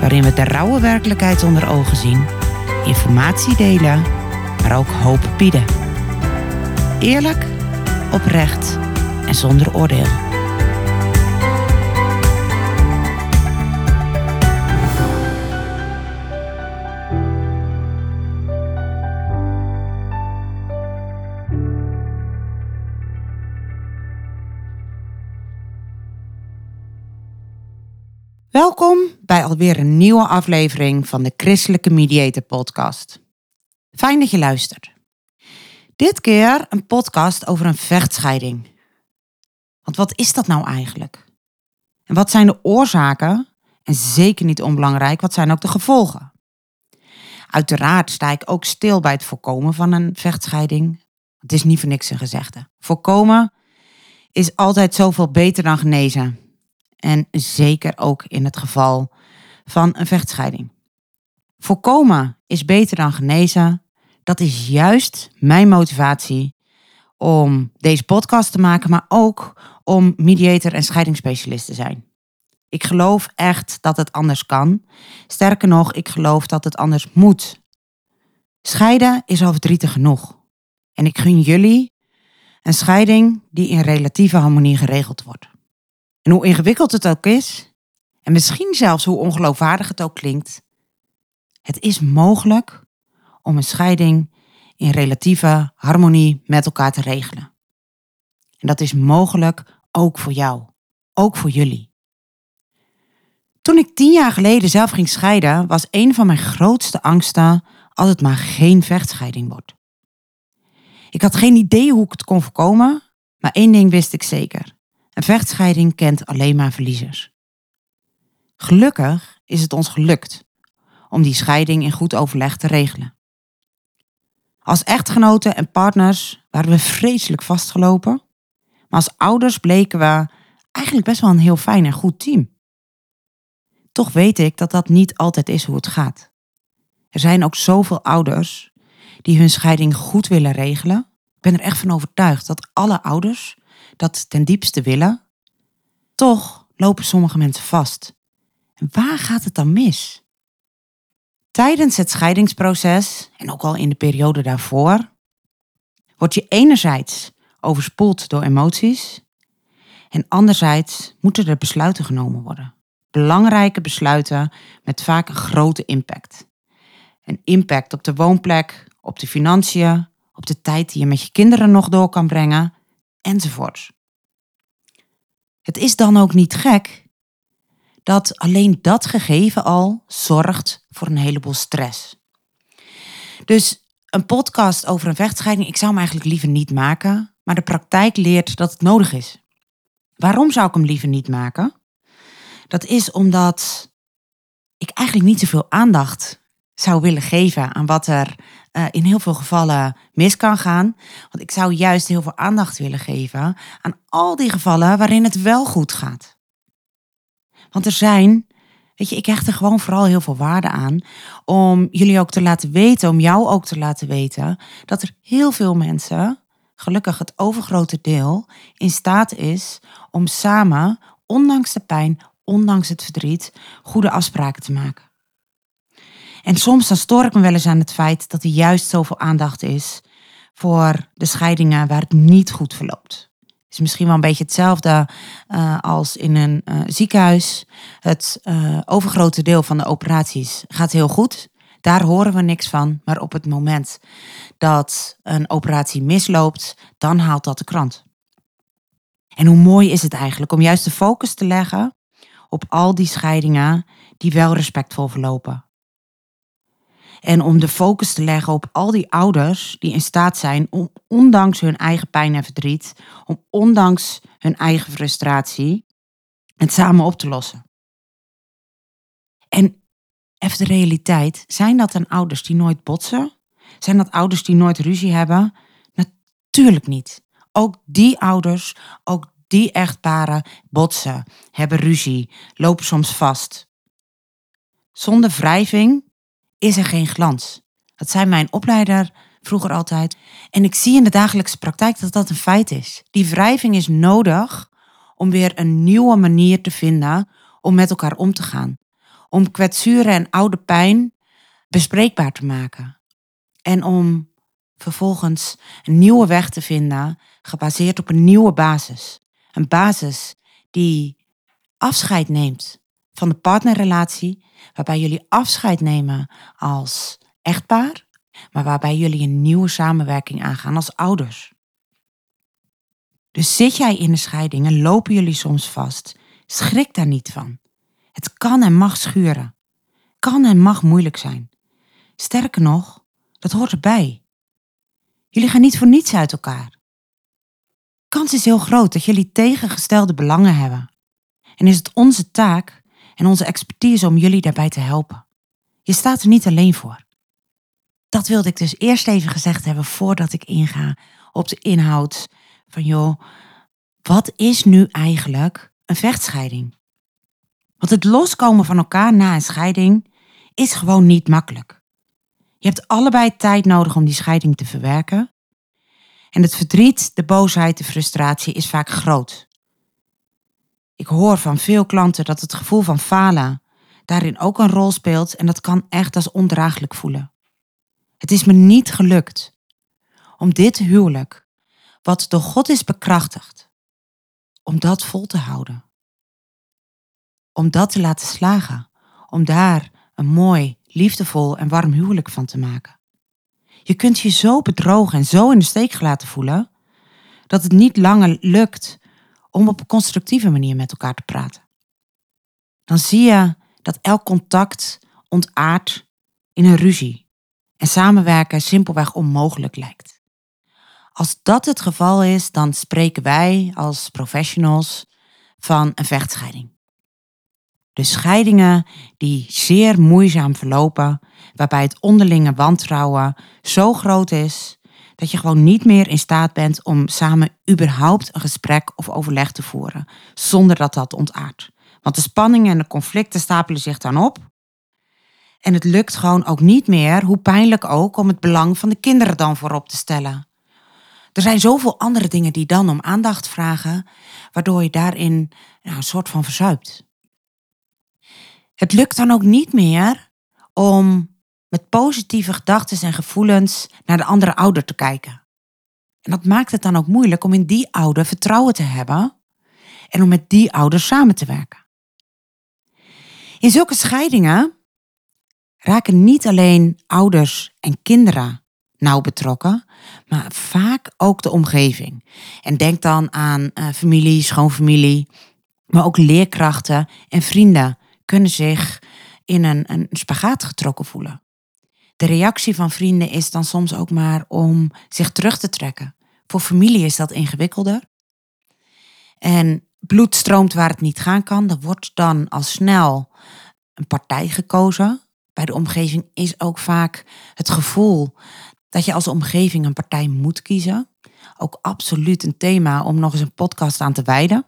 waarin we de rauwe werkelijkheid onder ogen zien, informatie delen, maar ook hoop bieden. Eerlijk, oprecht en zonder oordeel. Alweer een nieuwe aflevering van de Christelijke Mediator Podcast. Fijn dat je luistert. Dit keer een podcast over een vechtscheiding. Want wat is dat nou eigenlijk? En wat zijn de oorzaken? En zeker niet onbelangrijk, wat zijn ook de gevolgen? Uiteraard sta ik ook stil bij het voorkomen van een vechtscheiding. Het is niet voor niks een gezegde. Voorkomen is altijd zoveel beter dan genezen. En zeker ook in het geval van een vechtscheiding. Voorkomen is beter dan genezen. Dat is juist mijn motivatie om deze podcast te maken, maar ook om mediator en scheidingsspecialist te zijn. Ik geloof echt dat het anders kan. Sterker nog, ik geloof dat het anders moet. Scheiden is al verdrietig genoeg. En ik gun jullie een scheiding die in relatieve harmonie geregeld wordt. En hoe ingewikkeld het ook is, en misschien zelfs hoe ongeloofwaardig het ook klinkt, het is mogelijk om een scheiding in relatieve harmonie met elkaar te regelen. En dat is mogelijk ook voor jou, ook voor jullie. Toen ik tien jaar geleden zelf ging scheiden, was een van mijn grootste angsten als het maar geen vechtscheiding wordt. Ik had geen idee hoe ik het kon voorkomen, maar één ding wist ik zeker. Een vechtscheiding kent alleen maar verliezers. Gelukkig is het ons gelukt om die scheiding in goed overleg te regelen. Als echtgenoten en partners waren we vreselijk vastgelopen, maar als ouders bleken we eigenlijk best wel een heel fijn en goed team. Toch weet ik dat dat niet altijd is hoe het gaat. Er zijn ook zoveel ouders die hun scheiding goed willen regelen. Ik ben er echt van overtuigd dat alle ouders dat ten diepste willen, toch lopen sommige mensen vast. Waar gaat het dan mis? Tijdens het scheidingsproces en ook al in de periode daarvoor word je enerzijds overspoeld door emoties en anderzijds moeten er besluiten genomen worden. Belangrijke besluiten met vaak een grote impact. Een impact op de woonplek, op de financiën, op de tijd die je met je kinderen nog door kan brengen enzovoort. Het is dan ook niet gek dat alleen dat gegeven al zorgt voor een heleboel stress. Dus een podcast over een vechtscheiding, ik zou hem eigenlijk liever niet maken, maar de praktijk leert dat het nodig is. Waarom zou ik hem liever niet maken? Dat is omdat ik eigenlijk niet zoveel aandacht zou willen geven aan wat er uh, in heel veel gevallen mis kan gaan. Want ik zou juist heel veel aandacht willen geven aan al die gevallen waarin het wel goed gaat. Want er zijn, weet je, ik hecht er gewoon vooral heel veel waarde aan om jullie ook te laten weten, om jou ook te laten weten, dat er heel veel mensen, gelukkig het overgrote deel, in staat is om samen, ondanks de pijn, ondanks het verdriet, goede afspraken te maken. En soms dan stoor ik me wel eens aan het feit dat er juist zoveel aandacht is voor de scheidingen waar het niet goed verloopt. Is misschien wel een beetje hetzelfde uh, als in een uh, ziekenhuis. Het uh, overgrote deel van de operaties gaat heel goed. Daar horen we niks van. Maar op het moment dat een operatie misloopt, dan haalt dat de krant. En hoe mooi is het eigenlijk om juist de focus te leggen op al die scheidingen die wel respectvol verlopen. En om de focus te leggen op al die ouders die in staat zijn om ondanks hun eigen pijn en verdriet, om ondanks hun eigen frustratie, het samen op te lossen. En even de realiteit. Zijn dat dan ouders die nooit botsen? Zijn dat ouders die nooit ruzie hebben? Natuurlijk niet. Ook die ouders, ook die echtparen botsen, hebben ruzie, lopen soms vast. Zonder wrijving is er geen glans. Dat zei mijn opleider vroeger altijd. En ik zie in de dagelijkse praktijk dat dat een feit is. Die wrijving is nodig om weer een nieuwe manier te vinden om met elkaar om te gaan. Om kwetsuren en oude pijn bespreekbaar te maken. En om vervolgens een nieuwe weg te vinden, gebaseerd op een nieuwe basis. Een basis die afscheid neemt van de partnerrelatie, waarbij jullie afscheid nemen als echtpaar, maar waarbij jullie een nieuwe samenwerking aangaan als ouders. Dus zit jij in de scheiding en lopen jullie soms vast, schrik daar niet van. Het kan en mag schuren. Kan en mag moeilijk zijn. Sterker nog, dat hoort erbij. Jullie gaan niet voor niets uit elkaar. Kans is heel groot dat jullie tegengestelde belangen hebben. En is het onze taak en onze expertise om jullie daarbij te helpen. Je staat er niet alleen voor. Dat wilde ik dus eerst even gezegd hebben voordat ik inga op de inhoud van joh, wat is nu eigenlijk een vechtscheiding? Want het loskomen van elkaar na een scheiding is gewoon niet makkelijk. Je hebt allebei tijd nodig om die scheiding te verwerken. En het verdriet, de boosheid, de frustratie is vaak groot. Ik hoor van veel klanten dat het gevoel van falen daarin ook een rol speelt en dat kan echt als ondraaglijk voelen. Het is me niet gelukt om dit huwelijk, wat door God is bekrachtigd, om dat vol te houden. Om dat te laten slagen, om daar een mooi, liefdevol en warm huwelijk van te maken. Je kunt je zo bedrogen en zo in de steek gelaten voelen dat het niet langer lukt om op een constructieve manier met elkaar te praten. Dan zie je dat elk contact ontaart in een ruzie en samenwerken simpelweg onmogelijk lijkt. Als dat het geval is, dan spreken wij als professionals van een vechtscheiding. De scheidingen die zeer moeizaam verlopen, waarbij het onderlinge wantrouwen zo groot is dat je gewoon niet meer in staat bent om samen überhaupt een gesprek of overleg te voeren, zonder dat dat ontaart. Want de spanningen en de conflicten stapelen zich dan op. En het lukt gewoon ook niet meer, hoe pijnlijk ook, om het belang van de kinderen dan voorop te stellen. Er zijn zoveel andere dingen die dan om aandacht vragen, waardoor je daarin nou, een soort van verzuipt. Het lukt dan ook niet meer om met positieve gedachten en gevoelens naar de andere ouder te kijken. En dat maakt het dan ook moeilijk om in die ouder vertrouwen te hebben en om met die ouder samen te werken. In zulke scheidingen raken niet alleen ouders en kinderen nauw betrokken, maar vaak ook de omgeving. En denk dan aan uh, familie, schoonfamilie, maar ook leerkrachten en vrienden kunnen zich in een, een spagaat getrokken voelen. De reactie van vrienden is dan soms ook maar om zich terug te trekken. Voor familie is dat ingewikkelder. En bloed stroomt waar het niet gaan kan. Er wordt dan al snel een partij gekozen. Bij de omgeving is ook vaak het gevoel dat je als omgeving een partij moet kiezen. Ook absoluut een thema om nog eens een podcast aan te wijden.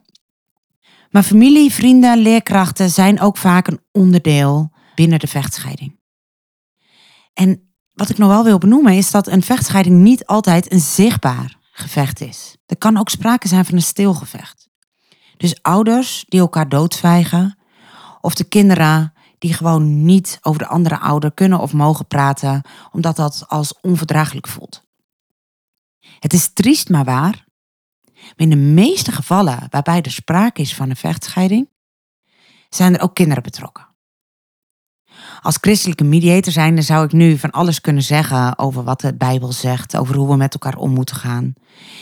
Maar familie, vrienden, leerkrachten zijn ook vaak een onderdeel binnen de vechtscheiding. En wat ik nog wel wil benoemen is dat een vechtscheiding niet altijd een zichtbaar gevecht is. Er kan ook sprake zijn van een stilgevecht. Dus ouders die elkaar doodzwijgen, of de kinderen die gewoon niet over de andere ouder kunnen of mogen praten, omdat dat als onverdraaglijk voelt. Het is triest maar waar, maar in de meeste gevallen waarbij er sprake is van een vechtscheiding, zijn er ook kinderen betrokken. Als christelijke mediator zijnde zou ik nu van alles kunnen zeggen over wat de Bijbel zegt, over hoe we met elkaar om moeten gaan.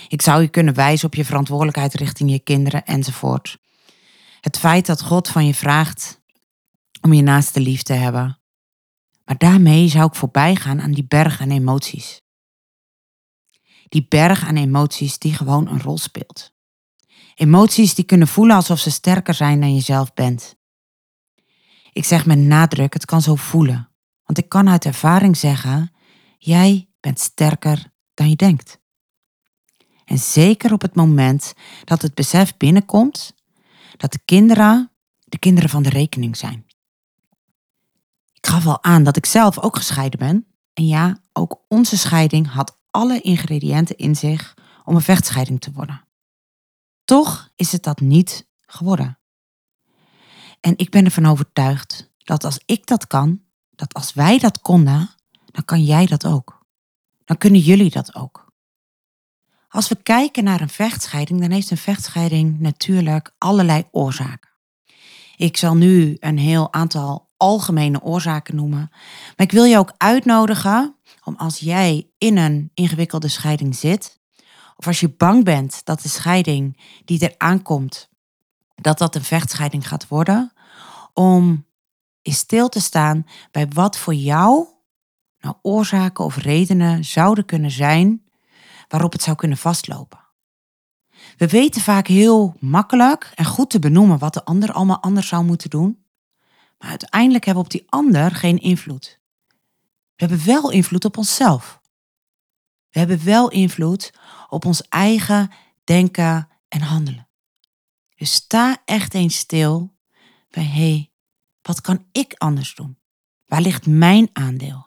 Ik zou je kunnen wijzen op je verantwoordelijkheid richting je kinderen enzovoort. Het feit dat God van je vraagt om je naaste lief te hebben. Maar daarmee zou ik voorbij gaan aan die berg aan emoties. Die berg aan emoties die gewoon een rol speelt. Emoties die kunnen voelen alsof ze sterker zijn dan jezelf bent. Ik zeg met nadruk, het kan zo voelen. Want ik kan uit ervaring zeggen, jij bent sterker dan je denkt. En zeker op het moment dat het besef binnenkomt dat de kinderen de kinderen van de rekening zijn. Ik gaf al aan dat ik zelf ook gescheiden ben. En ja, ook onze scheiding had alle ingrediënten in zich om een vechtscheiding te worden. Toch is het dat niet geworden. En ik ben ervan overtuigd dat als ik dat kan, dat als wij dat konden, dan kan jij dat ook. Dan kunnen jullie dat ook. Als we kijken naar een vechtscheiding, dan heeft een vechtscheiding natuurlijk allerlei oorzaken. Ik zal nu een heel aantal algemene oorzaken noemen, maar ik wil je ook uitnodigen om als jij in een ingewikkelde scheiding zit, of als je bang bent dat de scheiding die er aankomt, dat dat een vechtscheiding gaat worden, om in stil te staan bij wat voor jou nou oorzaken of redenen zouden kunnen zijn waarop het zou kunnen vastlopen. We weten vaak heel makkelijk en goed te benoemen wat de ander allemaal anders zou moeten doen, maar uiteindelijk hebben we op die ander geen invloed. We hebben wel invloed op onszelf. We hebben wel invloed op ons eigen denken en handelen. Dus sta echt eens stil bij hé, wat kan ik anders doen? Waar ligt mijn aandeel?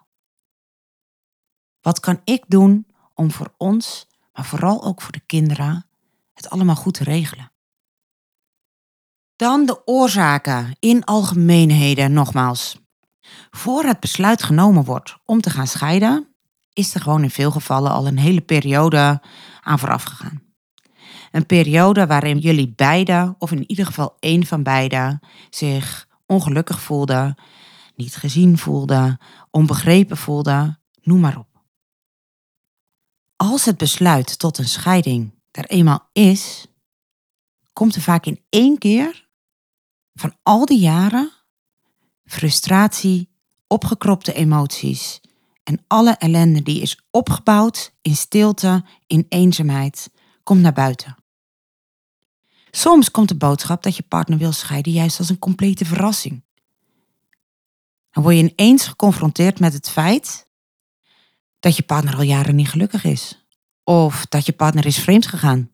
Wat kan ik doen om voor ons, maar vooral ook voor de kinderen, het allemaal goed te regelen? Dan de oorzaken in algemeenheden nogmaals. Voor het besluit genomen wordt om te gaan scheiden, is er gewoon in veel gevallen al een hele periode aan vooraf gegaan. Een periode waarin jullie beiden, of in ieder geval één van beiden, zich ongelukkig voelde, niet gezien voelde, onbegrepen voelde, noem maar op. Als het besluit tot een scheiding er eenmaal is, komt er vaak in één keer van al die jaren frustratie, opgekropte emoties en alle ellende die is opgebouwd in stilte, in eenzaamheid, komt naar buiten. Soms komt de boodschap dat je partner wil scheiden juist als een complete verrassing. Dan word je ineens geconfronteerd met het feit dat je partner al jaren niet gelukkig is. Of dat je partner is vreemd gegaan.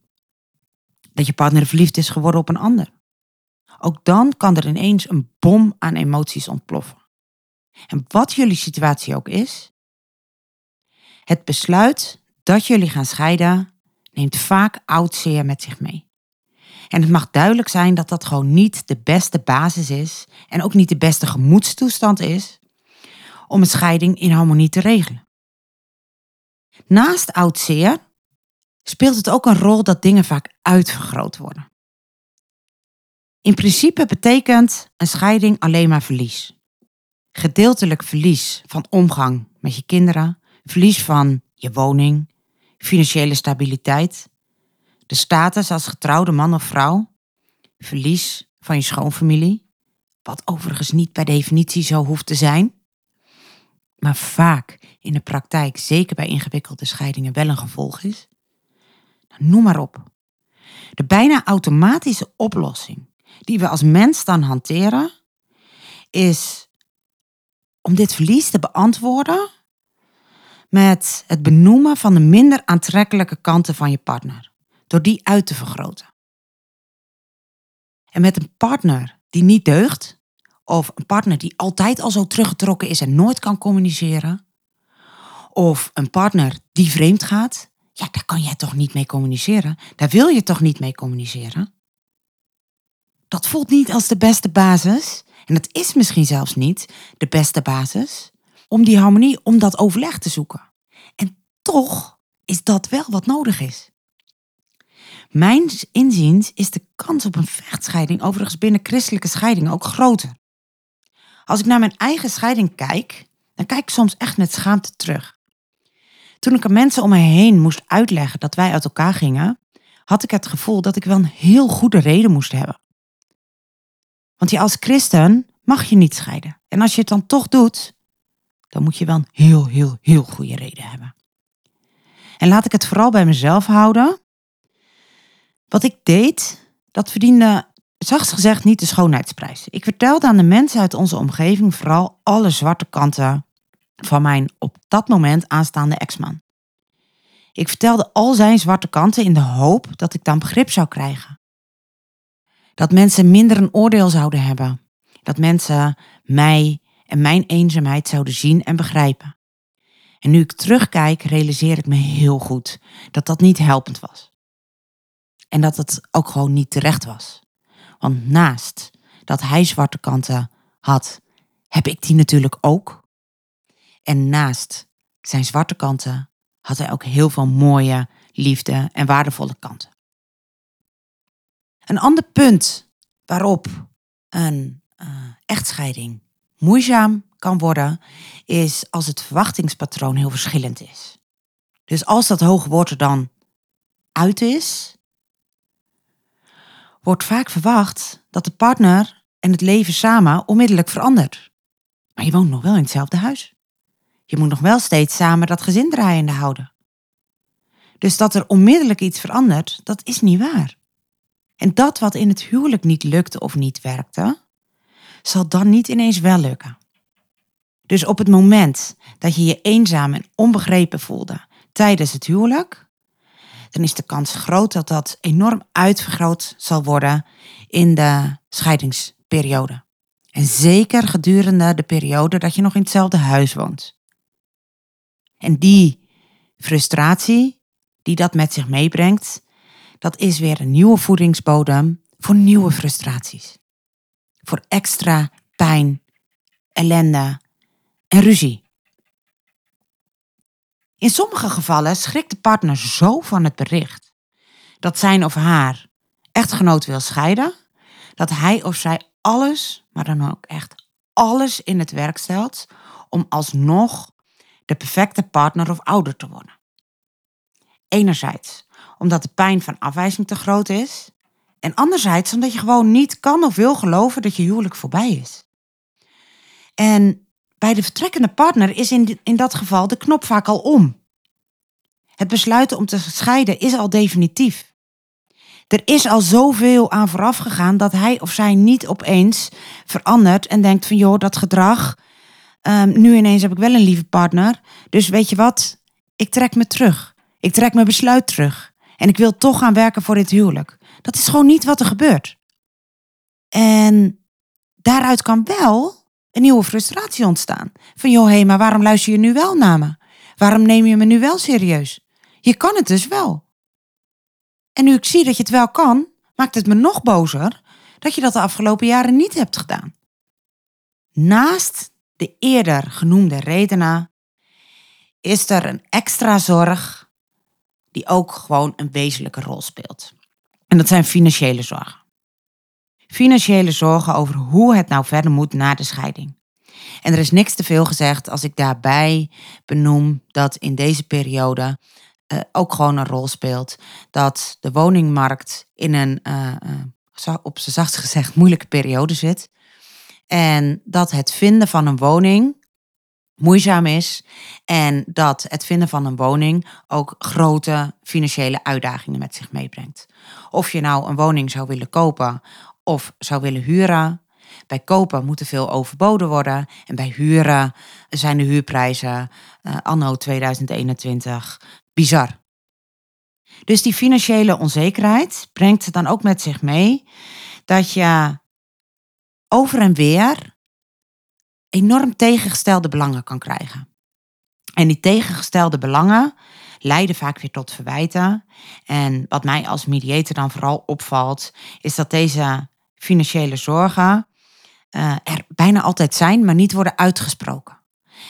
Dat je partner verliefd is geworden op een ander. Ook dan kan er ineens een bom aan emoties ontploffen. En wat jullie situatie ook is, het besluit dat jullie gaan scheiden neemt vaak oud zeer met zich mee. En het mag duidelijk zijn dat dat gewoon niet de beste basis is en ook niet de beste gemoedstoestand is om een scheiding in harmonie te regelen. Naast oud zeer speelt het ook een rol dat dingen vaak uitvergroot worden. In principe betekent een scheiding alleen maar verlies. Gedeeltelijk verlies van omgang met je kinderen, verlies van je woning, financiële stabiliteit, de status als getrouwde man of vrouw, verlies van je schoonfamilie, wat overigens niet per definitie zo hoeft te zijn, maar vaak in de praktijk, zeker bij ingewikkelde scheidingen, wel een gevolg is. Nou, noem maar op. De bijna automatische oplossing die we als mens dan hanteren, is om dit verlies te beantwoorden met het benoemen van de minder aantrekkelijke kanten van je partner, door die uit te vergroten. En met een partner die niet deugt, of een partner die altijd al zo teruggetrokken is en nooit kan communiceren, of een partner die vreemd gaat, ja, daar kan jij toch niet mee communiceren? Daar wil je toch niet mee communiceren? Dat voelt niet als de beste basis, en dat is misschien zelfs niet de beste basis, om die harmonie, om dat overleg te zoeken. En toch is dat wel wat nodig is. Mijn inziens is de kans op een vechtscheiding overigens binnen christelijke scheidingen ook groter. Als ik naar mijn eigen scheiding kijk, dan kijk ik soms echt met schaamte terug. Toen ik aan mensen om me heen moest uitleggen dat wij uit elkaar gingen, had ik het gevoel dat ik wel een heel goede reden moest hebben. Want je als christen mag je niet scheiden. En als je het dan toch doet, dan moet je wel een heel, heel, heel goede reden hebben. En laat ik het vooral bij mezelf houden. Wat ik deed, dat verdiende zacht gezegd niet de schoonheidsprijs. Ik vertelde aan de mensen uit onze omgeving vooral alle zwarte kanten van mijn op dat moment aanstaande ex-man. Ik vertelde al zijn zwarte kanten in de hoop dat ik dan begrip zou krijgen. Dat mensen minder een oordeel zouden hebben. Dat mensen mij en mijn eenzaamheid zouden zien en begrijpen. En nu ik terugkijk, realiseer ik me heel goed dat dat niet helpend was. En dat het ook gewoon niet terecht was. Want naast dat hij zwarte kanten had, heb ik die natuurlijk ook. En naast zijn zwarte kanten had hij ook heel veel mooie, liefde en waardevolle kanten. Een ander punt waarop een uh, echtscheiding moeizaam kan worden, is als het verwachtingspatroon heel verschillend is. Dus als dat hoge woord er dan uit is, wordt vaak verwacht dat de partner en het leven samen onmiddellijk verandert. Maar je woont nog wel in hetzelfde huis. Je moet nog wel steeds samen dat gezin draaiende houden. Dus dat er onmiddellijk iets verandert, dat is niet waar. En dat wat in het huwelijk niet lukte of niet werkte, zal dan niet ineens wel lukken. Dus op het moment dat je je eenzaam en onbegrepen voelde tijdens het huwelijk, dan is de kans groot dat dat enorm uitvergroot zal worden in de scheidingsperiode. En zeker gedurende de periode dat je nog in hetzelfde huis woont. En die frustratie die dat met zich meebrengt, dat is weer een nieuwe voedingsbodem voor nieuwe frustraties. Voor extra pijn, ellende en ruzie. In sommige gevallen schrikt de partner zo van het bericht dat zijn of haar echtgenoot wil scheiden, dat hij of zij alles, maar dan ook echt alles in het werk stelt om alsnog de perfecte partner of ouder te worden. Enerzijds omdat de pijn van afwijzing te groot is, en anderzijds omdat je gewoon niet kan of wil geloven dat je huwelijk voorbij is. En bij de vertrekkende partner is in, in dat geval de knop vaak al om. Het besluiten om te scheiden is al definitief. Er is al zoveel aan vooraf gegaan dat hij of zij niet opeens verandert en denkt van joh, dat gedrag, um, nu ineens heb ik wel een lieve partner, dus weet je wat, ik trek me terug. Ik trek mijn besluit terug. En ik wil toch gaan werken voor dit huwelijk. Dat is gewoon niet wat er gebeurt. En daaruit kan wel nieuwe frustratie ontstaan. Van joh, hé, hey, maar waarom luister je nu wel naar me? Waarom neem je me nu wel serieus? Je kan het dus wel. En nu ik zie dat je het wel kan, maakt het me nog bozer dat je dat de afgelopen jaren niet hebt gedaan. Naast de eerder genoemde redenen is er een extra zorg die ook gewoon een wezenlijke rol speelt. En dat zijn financiële zorgen. Financiële zorgen over hoe het nou verder moet na de scheiding. En er is niks te veel gezegd als ik daarbij benoem dat in deze periode uh, ook gewoon een rol speelt. Dat de woningmarkt in een, uh, uh, op zijn zachtst gezegd, moeilijke periode zit. En dat het vinden van een woning moeizaam is. En dat het vinden van een woning ook grote financiële uitdagingen met zich meebrengt. Of je nou een woning zou willen kopen of zou willen huren. Bij kopen moet er veel overboden worden. En bij huren zijn de huurprijzen uh, anno 2021 bizar. Dus die financiële onzekerheid brengt dan ook met zich mee dat je over en weer enorm tegengestelde belangen kan krijgen. En die tegengestelde belangen leiden vaak weer tot verwijten. En wat mij als mediator dan vooral opvalt, is dat deze financiële zorgen uh, er bijna altijd zijn, maar niet worden uitgesproken.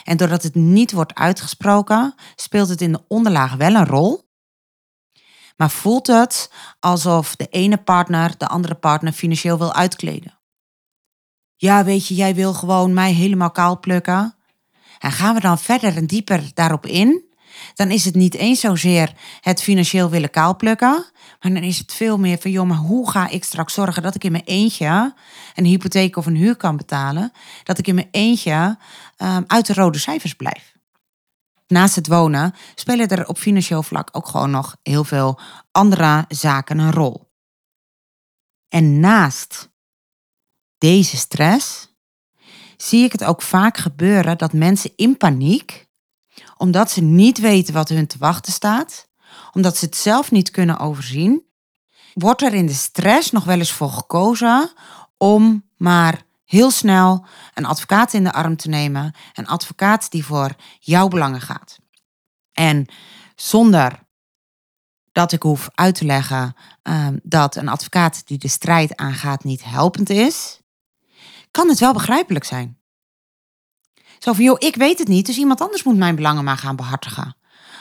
En doordat het niet wordt uitgesproken, speelt het in de onderlaag wel een rol. Maar voelt het alsof de ene partner de andere partner financieel wil uitkleden. Ja, weet je, jij wil gewoon mij helemaal kaal plukken. En gaan we dan verder en dieper daarop in, dan is het niet eens zozeer het financieel willen kaalplukken. Maar dan is het veel meer van, joh, maar hoe ga ik straks zorgen dat ik in mijn eentje een hypotheek of een huur kan betalen? Dat ik in mijn eentje um, uit de rode cijfers blijf. Naast het wonen spelen er op financieel vlak ook gewoon nog heel veel andere zaken een rol. En naast deze stress zie ik het ook vaak gebeuren dat mensen in paniek, omdat ze niet weten wat hun te wachten staat, omdat ze het zelf niet kunnen overzien, wordt er in de stress nog wel eens voor gekozen om maar heel snel een advocaat in de arm te nemen. Een advocaat die voor jouw belangen gaat. En zonder dat ik hoef uit te leggen ehm, dat een advocaat die de strijd aangaat niet helpend is, kan het wel begrijpelijk zijn. Zo van, joh, ik weet het niet, dus iemand anders moet mijn belangen maar gaan behartigen.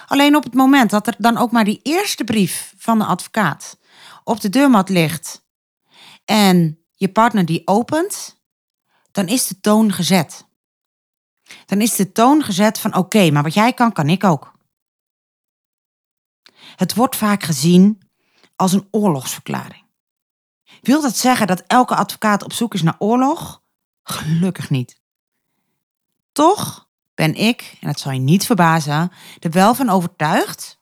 Alleen op het moment dat er dan ook maar die eerste brief van de advocaat op de deurmat ligt en je partner die opent, dan is de toon gezet. Dan is de toon gezet van oké, maar wat jij kan, kan ik ook. Het wordt vaak gezien als een oorlogsverklaring. Wil dat zeggen dat elke advocaat op zoek is naar oorlog? Gelukkig niet. Toch ben ik, en dat zal je niet verbazen, er wel van overtuigd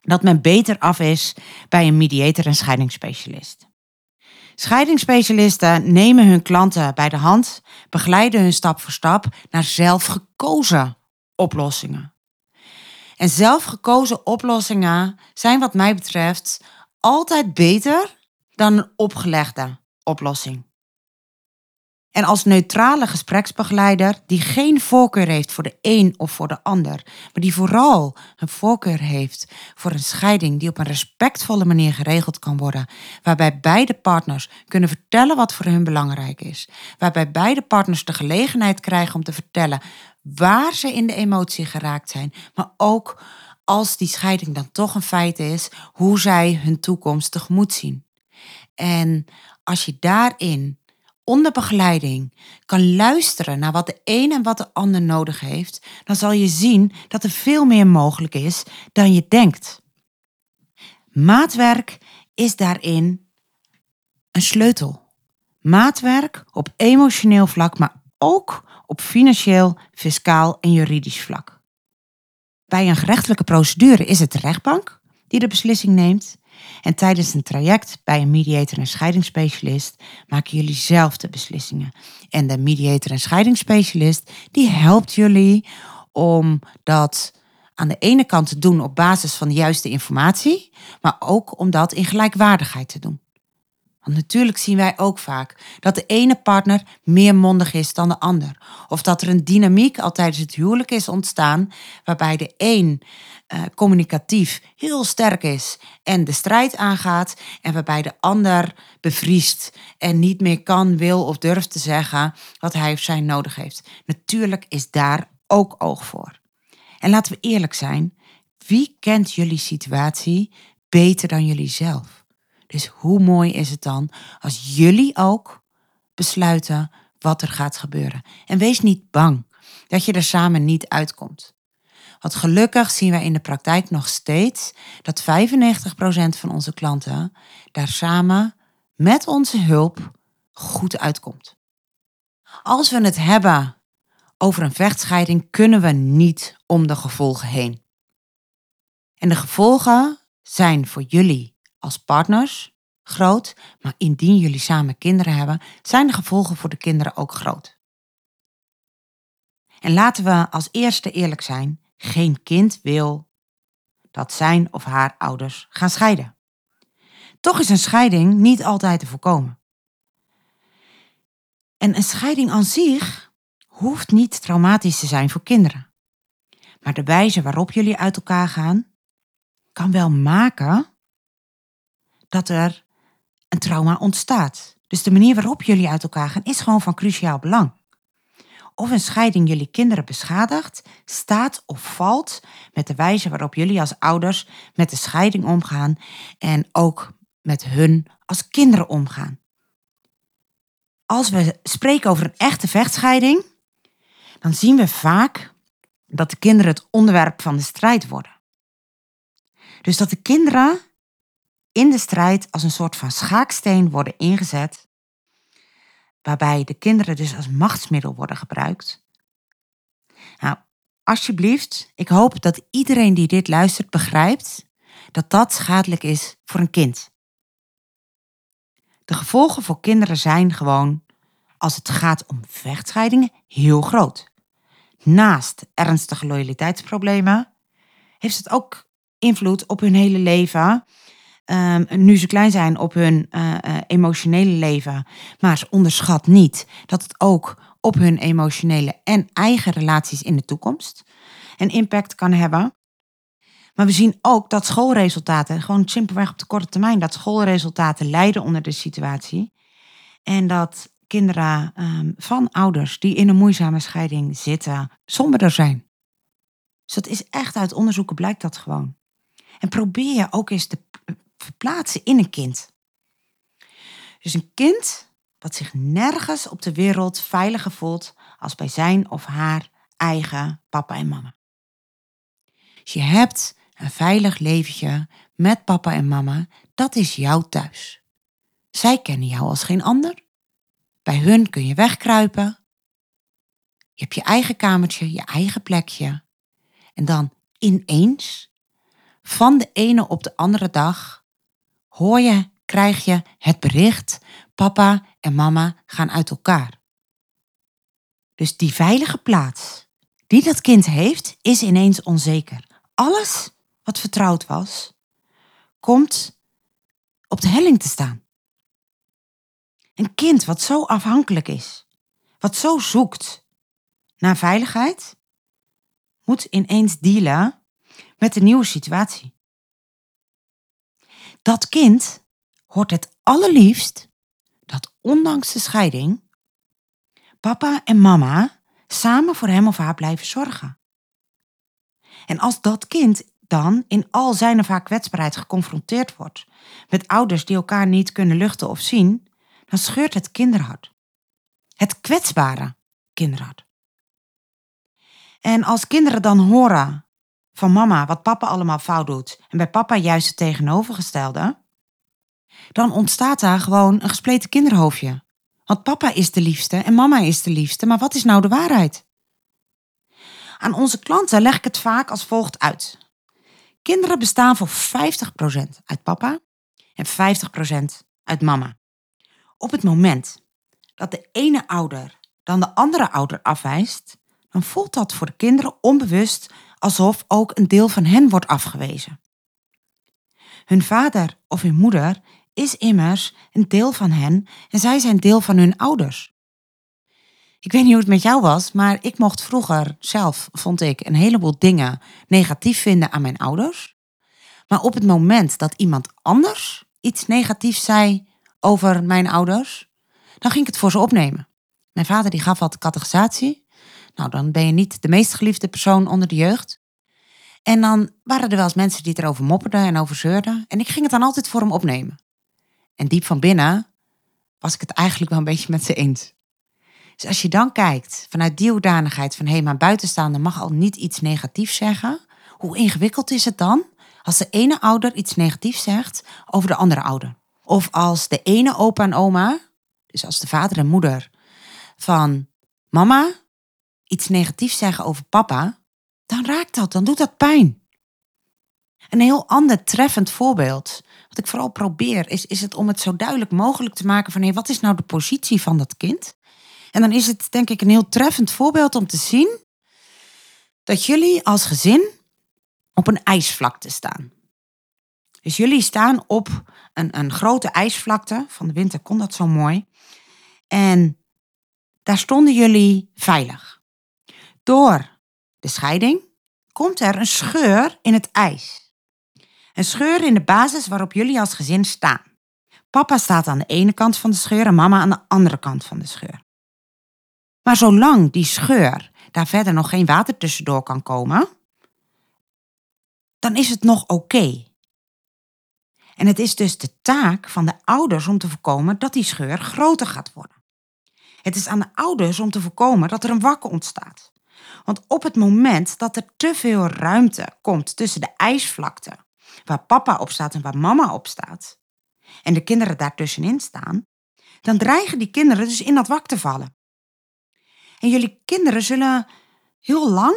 dat men beter af is bij een mediator en scheidingsspecialist. Scheidingsspecialisten nemen hun klanten bij de hand, begeleiden hun stap voor stap naar zelfgekozen oplossingen. En zelfgekozen oplossingen zijn wat mij betreft altijd beter dan een opgelegde oplossing. En als neutrale gespreksbegeleider die geen voorkeur heeft voor de een of voor de ander, maar die vooral een voorkeur heeft voor een scheiding die op een respectvolle manier geregeld kan worden, waarbij beide partners kunnen vertellen wat voor hun belangrijk is, waarbij beide partners de gelegenheid krijgen om te vertellen waar ze in de emotie geraakt zijn, maar ook als die scheiding dan toch een feit is, hoe zij hun toekomst tegemoet zien. En als je daarin onder begeleiding kan luisteren naar wat de een en wat de ander nodig heeft, dan zal je zien dat er veel meer mogelijk is dan je denkt. Maatwerk is daarin een sleutel. Maatwerk op emotioneel vlak, maar ook op financieel, fiscaal en juridisch vlak. Bij een gerechtelijke procedure is het de rechtbank die de beslissing neemt. En tijdens een traject bij een mediator en scheidingsspecialist maken jullie zelf de beslissingen. En de mediator en scheidingsspecialist die helpt jullie om dat aan de ene kant te doen op basis van de juiste informatie, maar ook om dat in gelijkwaardigheid te doen. Want natuurlijk zien wij ook vaak dat de ene partner meer mondig is dan de ander. Of dat er een dynamiek al tijdens het huwelijk is ontstaan, waarbij de een uh, communicatief heel sterk is en de strijd aangaat, en waarbij de ander bevriest en niet meer kan, wil of durft te zeggen wat hij of zij nodig heeft. Natuurlijk is daar ook oog voor. En laten we eerlijk zijn, wie kent jullie situatie beter dan jullie zelf? Dus hoe mooi is het dan als jullie ook besluiten wat er gaat gebeuren? En wees niet bang dat je er samen niet uitkomt. Want gelukkig zien wij in de praktijk nog steeds dat 95% van onze klanten daar samen met onze hulp goed uitkomt. Als we het hebben over een vechtscheiding, kunnen we niet om de gevolgen heen. En de gevolgen zijn voor jullie als partners groot, maar indien jullie samen kinderen hebben, zijn de gevolgen voor de kinderen ook groot. En laten we als eerste eerlijk zijn, geen kind wil dat zijn of haar ouders gaan scheiden. Toch is een scheiding niet altijd te voorkomen. En een scheiding aan zich hoeft niet traumatisch te zijn voor kinderen. Maar de wijze waarop jullie uit elkaar gaan, kan wel maken dat er een trauma ontstaat. Dus de manier waarop jullie uit elkaar gaan is gewoon van cruciaal belang. Of een scheiding jullie kinderen beschadigt, staat of valt met de wijze waarop jullie als ouders met de scheiding omgaan en ook met hun als kinderen omgaan. Als we spreken over een echte vechtscheiding, dan zien we vaak dat de kinderen het onderwerp van de strijd worden. Dus dat de kinderen in de strijd als een soort van schaaksteen worden ingezet, waarbij de kinderen dus als machtsmiddel worden gebruikt. Nou, alsjeblieft, ik hoop dat iedereen die dit luistert begrijpt dat dat schadelijk is voor een kind. De gevolgen voor kinderen zijn gewoon, als het gaat om vechtscheidingen, heel groot. Naast ernstige loyaliteitsproblemen heeft het ook invloed op hun hele leven. Um, nu ze klein zijn op hun uh, uh, emotionele leven. Maar ze onderschat niet dat het ook op hun emotionele en eigen relaties in de toekomst een impact kan hebben. Maar we zien ook dat schoolresultaten, gewoon simpelweg op de korte termijn, dat schoolresultaten lijden onder de situatie. En dat kinderen um, van ouders die in een moeizame scheiding zitten, somberder zijn. Dus dat is echt uit onderzoeken blijkt dat gewoon. En probeer je ook eens te verplaatsen in een kind. Dus een kind wat zich nergens op de wereld veiliger voelt als bij zijn of haar eigen papa en mama. Dus je hebt een veilig leventje met papa en mama, dat is jouw thuis. Zij kennen jou als geen ander. Bij hun kun je wegkruipen. Je hebt je eigen kamertje, je eigen plekje. En dan ineens, van de ene op de andere dag, hoor je, krijg je het bericht: papa en mama gaan uit elkaar. Dus die veilige plaats die dat kind heeft, is ineens onzeker. Alles wat vertrouwd was, komt op de helling te staan. Een kind wat zo afhankelijk is, wat zo zoekt naar veiligheid, moet ineens dealen met een nieuwe situatie. Dat kind hoort het allerliefst dat ondanks de scheiding papa en mama samen voor hem of haar blijven zorgen. En als dat kind dan in al zijn of haar kwetsbaarheid geconfronteerd wordt met ouders die elkaar niet kunnen luchten of zien, dan scheurt het kinderhart. Het kwetsbare kinderhart. En als kinderen dan horen van mama wat papa allemaal fout doet en bij papa juist het tegenovergestelde, dan ontstaat daar gewoon een gespleten kinderhoofdje. Want papa is de liefste en mama is de liefste, maar wat is nou de waarheid? Aan onze klanten leg ik het vaak als volgt uit. Kinderen bestaan voor 50% uit papa en 50% uit mama. Op het moment dat de ene ouder dan de andere ouder afwijst, dan voelt dat voor de kinderen onbewust alsof ook een deel van hen wordt afgewezen. Hun vader of hun moeder is immers een deel van hen en zij zijn deel van hun ouders. Ik weet niet hoe het met jou was, maar ik mocht vroeger zelf, vond ik, een heleboel dingen negatief vinden aan mijn ouders. Maar op het moment dat iemand anders iets negatiefs zei over mijn ouders, dan ging ik het voor ze opnemen. Mijn vader die gaf altijd catechisatie nou, dan ben je niet de meest geliefde persoon onder de jeugd. En dan waren er wel eens mensen die erover mopperden en over zeurden. En ik ging het dan altijd voor hem opnemen. En diep van binnen was ik het eigenlijk wel een beetje met ze eens. Dus als je dan kijkt vanuit die hoedanigheid van hé, hey, maar buitenstaande mag al niet iets negatiefs zeggen. Hoe ingewikkeld is het dan als de ene ouder iets negatiefs zegt over de andere ouder? Of als de ene opa en oma, dus als de vader en moeder van mama iets negatiefs zeggen over papa, dan raakt dat, dan doet dat pijn. Een heel ander treffend voorbeeld, wat ik vooral probeer, is, is het om het zo duidelijk mogelijk te maken van hé, wat is nou de positie van dat kind? En dan is het denk ik een heel treffend voorbeeld om te zien dat jullie als gezin op een ijsvlakte staan. Dus jullie staan op een, een grote ijsvlakte. Van de winter kon dat zo mooi. En daar stonden jullie veilig. Door de scheiding komt er een scheur in het ijs. Een scheur in de basis waarop jullie als gezin staan. Papa staat aan de ene kant van de scheur en mama aan de andere kant van de scheur. Maar zolang die scheur daar verder nog geen water tussendoor kan komen, dan is het nog oké. En het is dus de taak van de ouders om te voorkomen dat die scheur groter gaat worden. Het is aan de ouders om te voorkomen dat er een wakker ontstaat. Want op het moment dat er te veel ruimte komt tussen de ijsvlakte, waar papa op staat en waar mama op staat, en de kinderen daartussenin staan, dan dreigen die kinderen dus in dat wak te vallen. En jullie kinderen zullen heel lang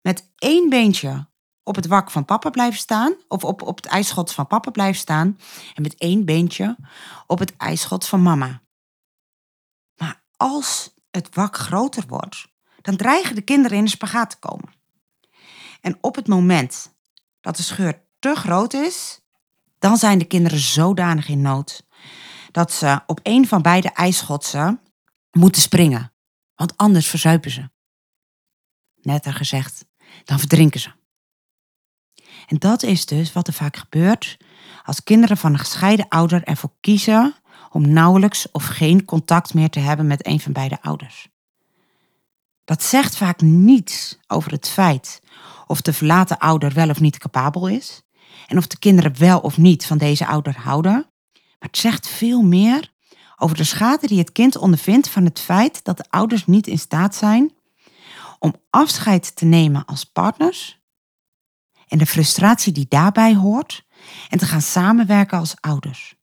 met één beentje op het wak van papa blijven staan, of op, op het ijsschot van papa blijven staan, en met één beentje op het ijsschot van mama. Maar als het wak groter wordt, dan dreigen de kinderen in de spagaat te komen. En op het moment dat de scheur te groot is, dan zijn de kinderen zodanig in nood dat ze op een van beide ijsschotsen moeten springen, want anders verzuipen ze. Netter gezegd, dan verdrinken ze. En dat is dus wat er vaak gebeurt als kinderen van een gescheiden ouder ervoor kiezen om nauwelijks of geen contact meer te hebben met een van beide ouders. Dat zegt vaak niets over het feit of de verlaten ouder wel of niet capabel is en of de kinderen wel of niet van deze ouder houden, maar het zegt veel meer over de schade die het kind ondervindt van het feit dat de ouders niet in staat zijn om afscheid te nemen als partners en de frustratie die daarbij hoort en te gaan samenwerken als ouders.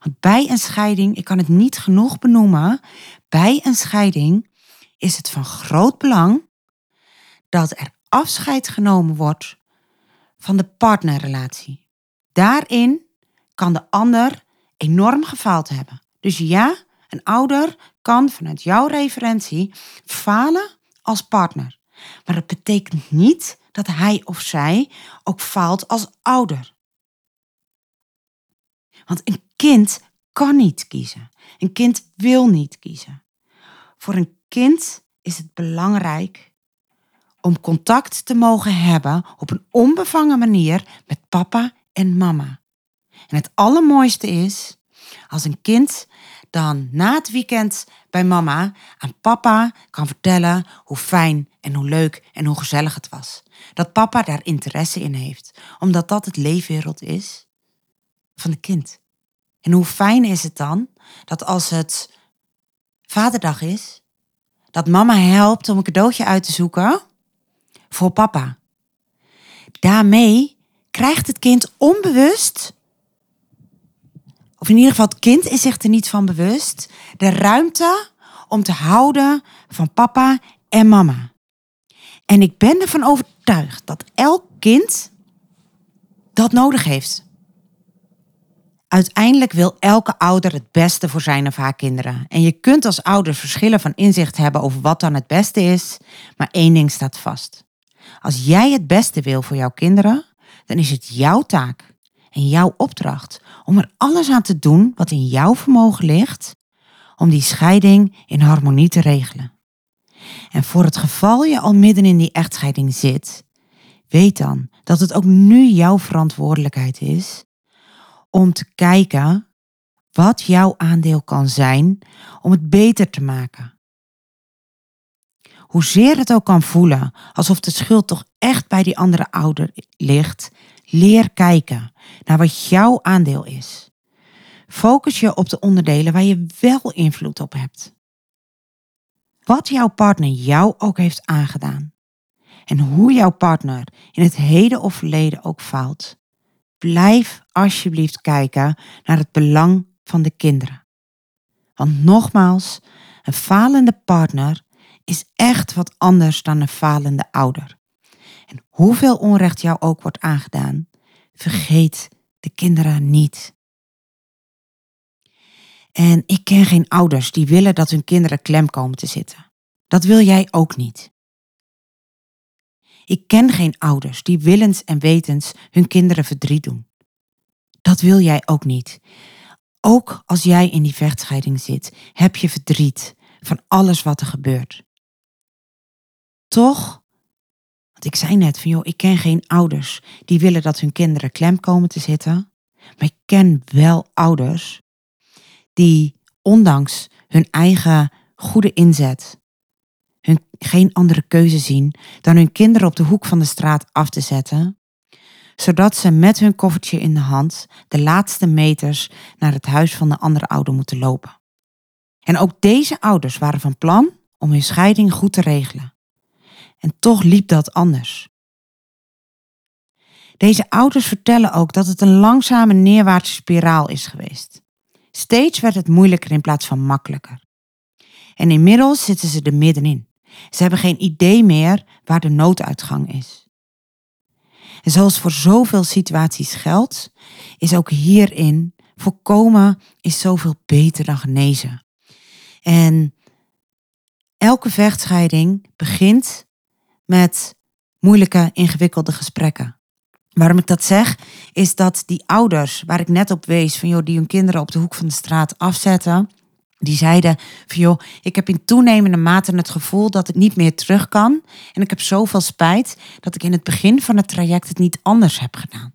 Want bij een scheiding, ik kan het niet genoeg benoemen, bij een scheiding is het van groot belang dat er afscheid genomen wordt van de partnerrelatie. Daarin kan de ander enorm gefaald hebben. Dus ja, een ouder kan vanuit jouw referentie falen als partner. Maar dat betekent niet dat hij of zij ook faalt als ouder. Want een kind kan niet kiezen. Een kind wil niet kiezen. Voor een kind is het belangrijk om contact te mogen hebben op een onbevangen manier met papa en mama. En het allermooiste is als een kind dan na het weekend bij mama aan papa kan vertellen hoe fijn en hoe leuk en hoe gezellig het was. Dat papa daar interesse in heeft, omdat dat het leefwereld is van het kind. En hoe fijn is het dan dat als het vaderdag is, dat mama helpt om een cadeautje uit te zoeken voor papa. Daarmee krijgt het kind onbewust, of in ieder geval het kind is zich er niet van bewust, de ruimte om te houden van papa en mama. En ik ben ervan overtuigd dat elk kind dat nodig heeft. Uiteindelijk wil elke ouder het beste voor zijn of haar kinderen. En je kunt als ouder verschillen van inzicht hebben over wat dan het beste is, maar één ding staat vast. Als jij het beste wil voor jouw kinderen, dan is het jouw taak en jouw opdracht om er alles aan te doen wat in jouw vermogen ligt om die scheiding in harmonie te regelen. En voor het geval je al midden in die echtscheiding zit, weet dan dat het ook nu jouw verantwoordelijkheid is om te kijken wat jouw aandeel kan zijn om het beter te maken. Hoezeer het ook kan voelen alsof de schuld toch echt bij die andere ouder ligt, leer kijken naar wat jouw aandeel is. Focus je op de onderdelen waar je wel invloed op hebt. Wat jouw partner jou ook heeft aangedaan. En hoe jouw partner in het heden of verleden ook faalt. Blijf alsjeblieft kijken naar het belang van de kinderen. Want nogmaals, een falende partner is echt wat anders dan een falende ouder. En hoeveel onrecht jou ook wordt aangedaan, vergeet de kinderen niet. En ik ken geen ouders die willen dat hun kinderen klem komen te zitten. Dat wil jij ook niet. Ik ken geen ouders die willens en wetens hun kinderen verdriet doen. Dat wil jij ook niet. Ook als jij in die vechtscheiding zit, heb je verdriet van alles wat er gebeurt. Toch, want ik zei net van joh, ik ken geen ouders die willen dat hun kinderen klem komen te zitten. Maar ik ken wel ouders die ondanks hun eigen goede inzet geen andere keuze zien dan hun kinderen op de hoek van de straat af te zetten, zodat ze met hun koffertje in de hand de laatste meters naar het huis van de andere ouder moeten lopen. En ook deze ouders waren van plan om hun scheiding goed te regelen. En toch liep dat anders. Deze ouders vertellen ook dat het een langzame neerwaartse spiraal is geweest. Steeds werd het moeilijker in plaats van makkelijker. En inmiddels zitten ze er middenin. Ze hebben geen idee meer waar de nooduitgang is. En zoals voor zoveel situaties geldt, is ook hierin voorkomen is zoveel beter dan genezen. En elke vechtscheiding begint met moeilijke, ingewikkelde gesprekken. Waarom ik dat zeg, is dat die ouders waar ik net op wees, van joh, die hun kinderen op de hoek van de straat afzetten, die zeiden van joh, ik heb in toenemende mate het gevoel dat ik niet meer terug kan. En ik heb zoveel spijt dat ik in het begin van het traject het niet anders heb gedaan.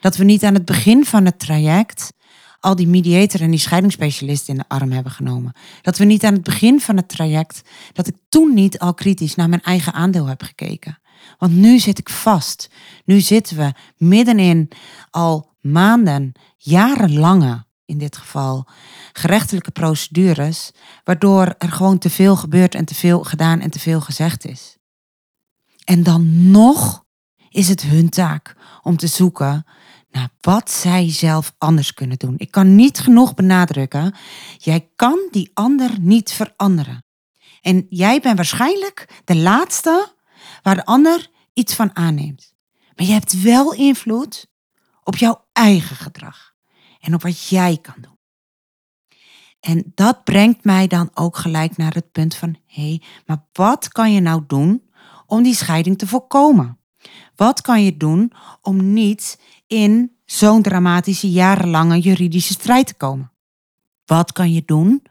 Dat we niet aan het begin van het traject al die mediator en die scheidingsspecialist in de arm hebben genomen. Dat we niet aan het begin van het traject, dat ik toen niet al kritisch naar mijn eigen aandeel heb gekeken. Want nu zit ik vast. Nu zitten we middenin al maanden, jarenlange in dit geval, gerechtelijke procedures, waardoor er gewoon te veel gebeurt en te veel gedaan en te veel gezegd is. En dan nog is het hun taak om te zoeken naar wat zij zelf anders kunnen doen. Ik kan niet genoeg benadrukken, jij kan die ander niet veranderen. En jij bent waarschijnlijk de laatste waar de ander iets van aanneemt. Maar je hebt wel invloed op jouw eigen gedrag en op wat jij kan doen. En dat brengt mij dan ook gelijk naar het punt van: hé, hey, maar wat kan je nou doen om die scheiding te voorkomen? Wat kan je doen om niet in zo'n dramatische jarenlange juridische strijd te komen? Wat kan je doen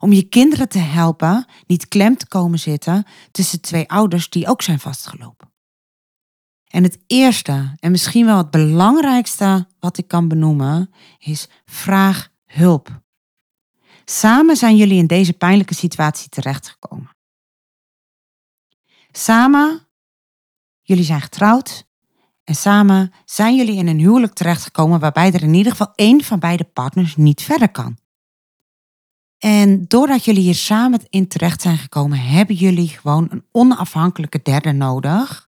om je kinderen te helpen niet klem te komen zitten tussen twee ouders die ook zijn vastgelopen? En het eerste en misschien wel het belangrijkste wat ik kan benoemen is vraag hulp. Samen zijn jullie in deze pijnlijke situatie terechtgekomen. Samen, jullie zijn getrouwd en samen zijn jullie in een huwelijk terechtgekomen waarbij er in ieder geval één van beide partners niet verder kan. En doordat jullie hier samen in terecht zijn gekomen, hebben jullie gewoon een onafhankelijke derde nodig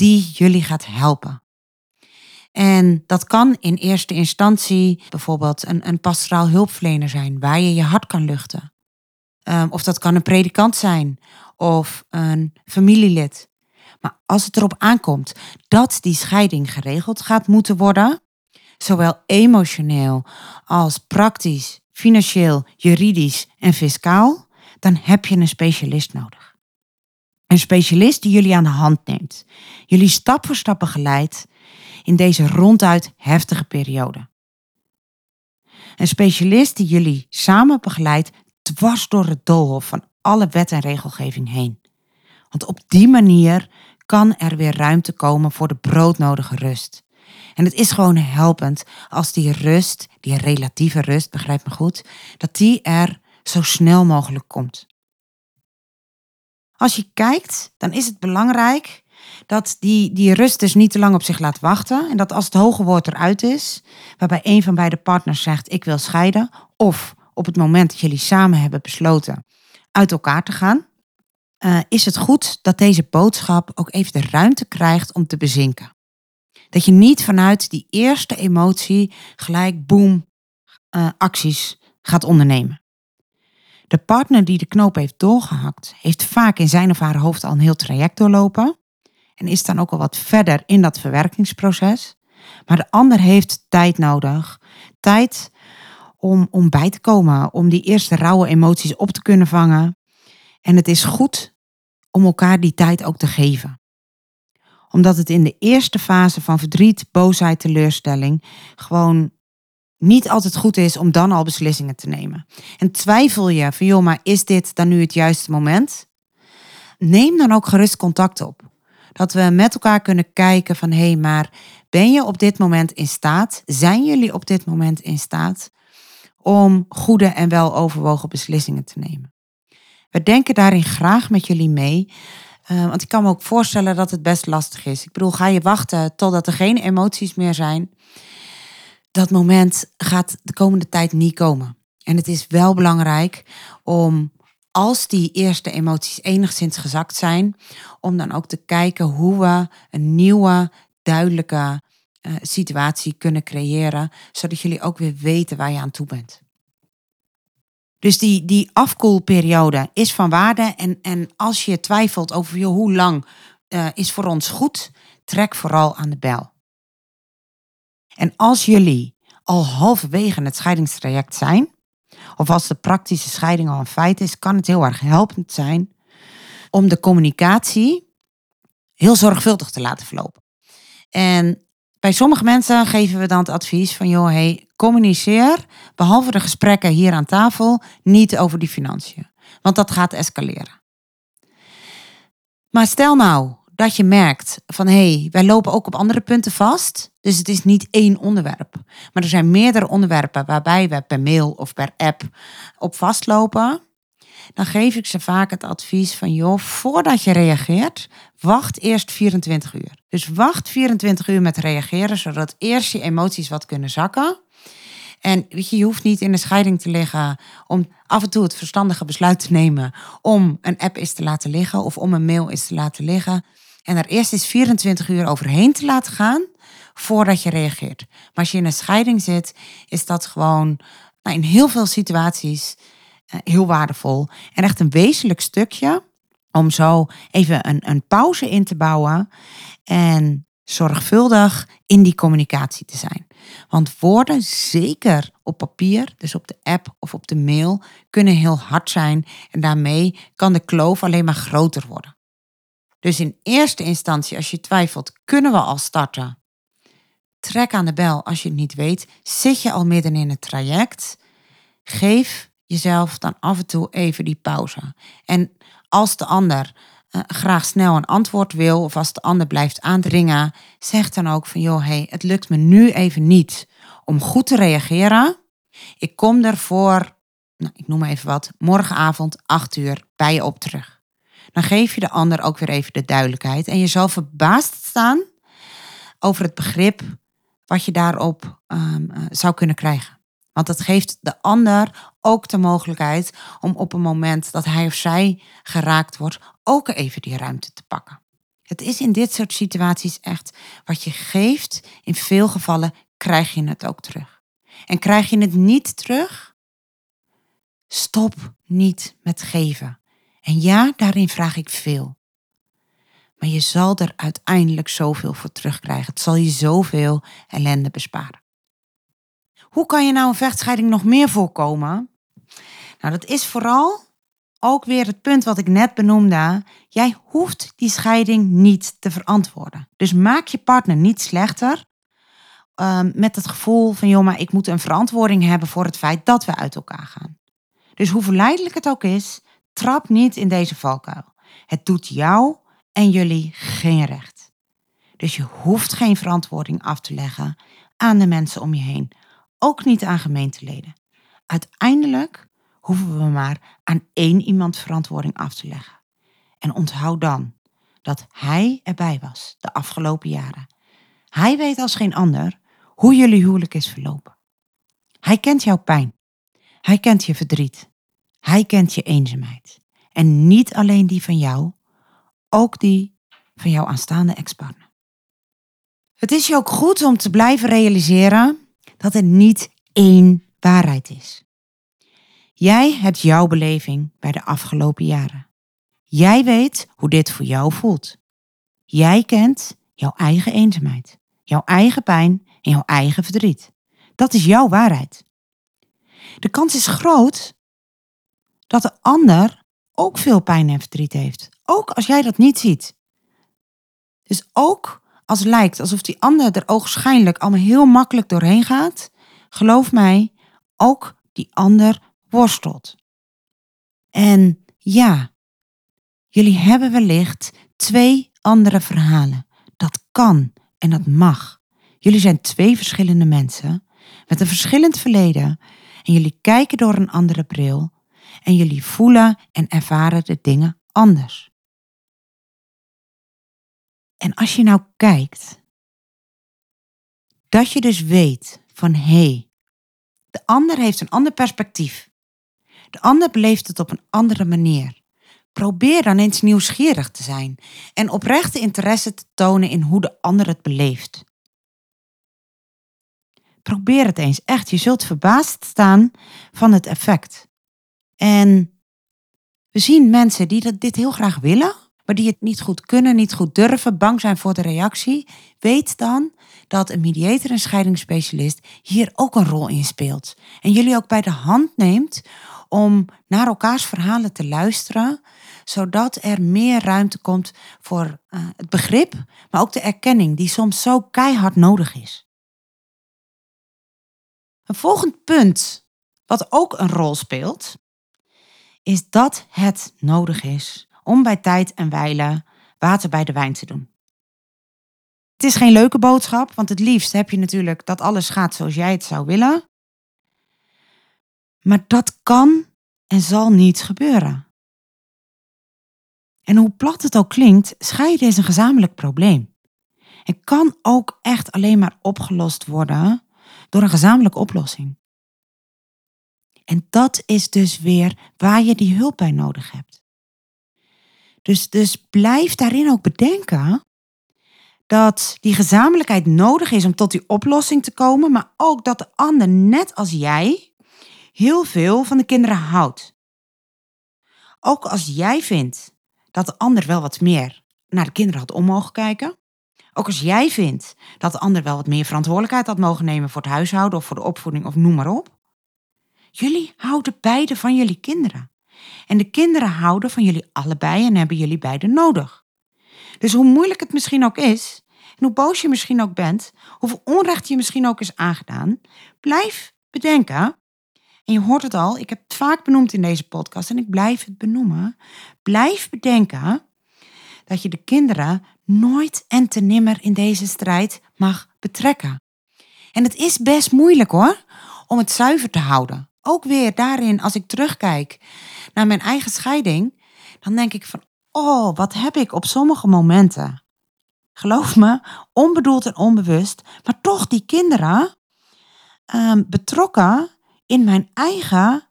die jullie gaat helpen. En dat kan in eerste instantie bijvoorbeeld een, een pastoraal hulpverlener zijn waar je je hart kan luchten. Um, of dat kan een predikant zijn of een familielid. Maar als het erop aankomt dat die scheiding geregeld gaat moeten worden, zowel emotioneel als praktisch, financieel, juridisch en fiscaal, dan heb je een specialist nodig. Een specialist die jullie aan de hand neemt, jullie stap voor stap begeleidt in deze ronduit heftige periode. Een specialist die jullie samen begeleidt dwars door het doolhof van alle wet en regelgeving heen. Want op die manier kan er weer ruimte komen voor de broodnodige rust. En het is gewoon helpend als die rust, die relatieve rust, begrijp me goed, dat die er zo snel mogelijk komt. Als je kijkt, dan is het belangrijk dat die, die rust dus niet te lang op zich laat wachten. En dat als het hoge woord eruit is, waarbij een van beide partners zegt ik wil scheiden, of op het moment dat jullie samen hebben besloten uit elkaar te gaan, uh, is het goed dat deze boodschap ook even de ruimte krijgt om te bezinken. Dat je niet vanuit die eerste emotie gelijk boem uh, acties gaat ondernemen. De partner die de knoop heeft doorgehakt, heeft vaak in zijn of haar hoofd al een heel traject doorlopen en is dan ook al wat verder in dat verwerkingsproces. Maar de ander heeft tijd nodig. Tijd om, om bij te komen, om die eerste rauwe emoties op te kunnen vangen. En het is goed om elkaar die tijd ook te geven. Omdat het in de eerste fase van verdriet, boosheid, teleurstelling gewoon niet altijd goed is om dan al beslissingen te nemen. En twijfel je van joh, maar is dit dan nu het juiste moment? Neem dan ook gerust contact op. Dat we met elkaar kunnen kijken van hé, hey, maar ben je op dit moment in staat? Zijn jullie op dit moment in staat om goede en wel overwogen beslissingen te nemen? We denken daarin graag met jullie mee. Uh, want ik kan me ook voorstellen dat het best lastig is. Ik bedoel, ga je wachten totdat er geen emoties meer zijn? Dat moment gaat de komende tijd niet komen. En het is wel belangrijk om als die eerste emoties enigszins gezakt zijn, om dan ook te kijken hoe we een nieuwe, duidelijke uh, situatie kunnen creëren, zodat jullie ook weer weten waar je aan toe bent. Dus die, die afkoelperiode is van waarde. En, en als je twijfelt over hoe lang uh, is voor ons goed, trek vooral aan de bel. En als jullie al halverwege het scheidingstraject zijn, of als de praktische scheiding al een feit is, kan het heel erg helpend zijn om de communicatie heel zorgvuldig te laten verlopen. En bij sommige mensen geven we dan het advies van, joh, hey, communiceer, behalve de gesprekken hier aan tafel, niet over die financiën. Want dat gaat escaleren. Maar stel nou dat je merkt van hé, hey, wij lopen ook op andere punten vast. Dus het is niet één onderwerp. Maar er zijn meerdere onderwerpen waarbij we per mail of per app op vastlopen. Dan geef ik ze vaak het advies van joh, voordat je reageert, wacht eerst 24 uur. Dus wacht 24 uur met reageren, zodat eerst je emoties wat kunnen zakken. En weet je, je hoeft niet in de scheiding te liggen om af en toe het verstandige besluit te nemen om een app eens te laten liggen of om een mail eens te laten liggen. En er eerst eens 24 uur overheen te laten gaan voordat je reageert. Maar als je in een scheiding zit, is dat gewoon nou, in heel veel situaties eh, heel waardevol. En echt een wezenlijk stukje om zo even een, een pauze in te bouwen en zorgvuldig in die communicatie te zijn. Want woorden, zeker op papier, dus op de app of op de mail, kunnen heel hard zijn en daarmee kan de kloof alleen maar groter worden. Dus in eerste instantie, als je twijfelt, kunnen we al starten. Trek aan de bel als je het niet weet. Zit je al midden in het traject? Geef jezelf dan af en toe even die pauze. En als de ander uh, graag snel een antwoord wil, of als de ander blijft aandringen, zeg dan ook van joh, hey, het lukt me nu even niet om goed te reageren. Ik kom er voor, nou, ik noem maar even wat, morgenavond 8 uur bij je op terug dan geef je de ander ook weer even de duidelijkheid. En je zal verbaasd staan over het begrip wat je daarop um, zou kunnen krijgen. Want dat geeft de ander ook de mogelijkheid om op een moment dat hij of zij geraakt wordt, ook even die ruimte te pakken. Het is in dit soort situaties echt wat je geeft, in veel gevallen krijg je het ook terug. En krijg je het niet terug, stop niet met geven. En ja, daarin vraag ik veel. Maar je zal er uiteindelijk zoveel voor terugkrijgen. Het zal je zoveel ellende besparen. Hoe kan je nou een vechtscheiding nog meer voorkomen? Nou, dat is vooral ook weer het punt wat ik net benoemde. Jij hoeft die scheiding niet te verantwoorden. Dus maak je partner niet slechter um, met het gevoel van, joh, maar ik moet een verantwoording hebben voor het feit dat we uit elkaar gaan. Dus hoe verleidelijk het ook is, Trap niet in deze valkuil. Het doet jou en jullie geen recht. Dus je hoeft geen verantwoording af te leggen aan de mensen om je heen, ook niet aan gemeenteleden. Uiteindelijk hoeven we maar aan één iemand verantwoording af te leggen. En onthoud dan dat hij erbij was de afgelopen jaren. Hij weet als geen ander hoe jullie huwelijk is verlopen. Hij kent jouw pijn. Hij kent je verdriet. Hij kent je eenzaamheid. En niet alleen die van jou, ook die van jouw aanstaande ex-partner. Het is je ook goed om te blijven realiseren dat er niet één waarheid is. Jij hebt jouw beleving bij de afgelopen jaren. Jij weet hoe dit voor jou voelt. Jij kent jouw eigen eenzaamheid, jouw eigen pijn en jouw eigen verdriet. Dat is jouw waarheid. De kans is groot dat de ander ook veel pijn en verdriet heeft. Ook als jij dat niet ziet. Dus ook als het lijkt alsof die ander er ogenschijnlijk allemaal heel makkelijk doorheen gaat, geloof mij, ook die ander worstelt. En ja, jullie hebben wellicht twee andere verhalen. Dat kan en dat mag. Jullie zijn twee verschillende mensen met een verschillend verleden en jullie kijken door een andere bril en jullie voelen en ervaren de dingen anders. En als je nou kijkt, dat je dus weet van hé, hey, de ander heeft een ander perspectief. De ander beleeft het op een andere manier. Probeer dan eens nieuwsgierig te zijn en oprechte interesse te tonen in hoe de ander het beleeft. Probeer het eens echt. Je zult verbaasd staan van het effect. En we zien mensen die dit heel graag willen, maar die het niet goed kunnen, niet goed durven, bang zijn voor de reactie, weet dan dat een mediator en scheidingsspecialist hier ook een rol in speelt. En jullie ook bij de hand neemt om naar elkaars verhalen te luisteren, zodat er meer ruimte komt voor uh, het begrip, maar ook de erkenning die soms zo keihard nodig is. Een volgend punt, wat ook een rol speelt, is dat het nodig is om bij tijd en wijle water bij de wijn te doen. Het is geen leuke boodschap, want het liefst heb je natuurlijk dat alles gaat zoals jij het zou willen. Maar dat kan en zal niet gebeuren. En hoe plat het ook klinkt, scheiden is een gezamenlijk probleem. En kan ook echt alleen maar opgelost worden door een gezamenlijke oplossing. En dat is dus weer waar je die hulp bij nodig hebt. Dus, dus blijf daarin ook bedenken dat die gezamenlijkheid nodig is om tot die oplossing te komen, maar ook dat de ander, net als jij, heel veel van de kinderen houdt. Ook als jij vindt dat de ander wel wat meer naar de kinderen had om mogen kijken, ook als jij vindt dat de ander wel wat meer verantwoordelijkheid had mogen nemen voor het huishouden of voor de opvoeding of noem maar op. Jullie houden beide van jullie kinderen. En de kinderen houden van jullie allebei en hebben jullie beiden nodig. Dus hoe moeilijk het misschien ook is, en hoe boos je misschien ook bent, hoeveel onrecht je misschien ook is aangedaan, blijf bedenken. En je hoort het al, ik heb het vaak benoemd in deze podcast en ik blijf het benoemen. Blijf bedenken dat je de kinderen nooit en te nimmer in deze strijd mag betrekken. En het is best moeilijk hoor, om het zuiver te houden. Ook weer daarin, als ik terugkijk naar mijn eigen scheiding, dan denk ik van, oh, wat heb ik op sommige momenten. Geloof me, onbedoeld en onbewust, maar toch die kinderen uh, betrokken in mijn eigen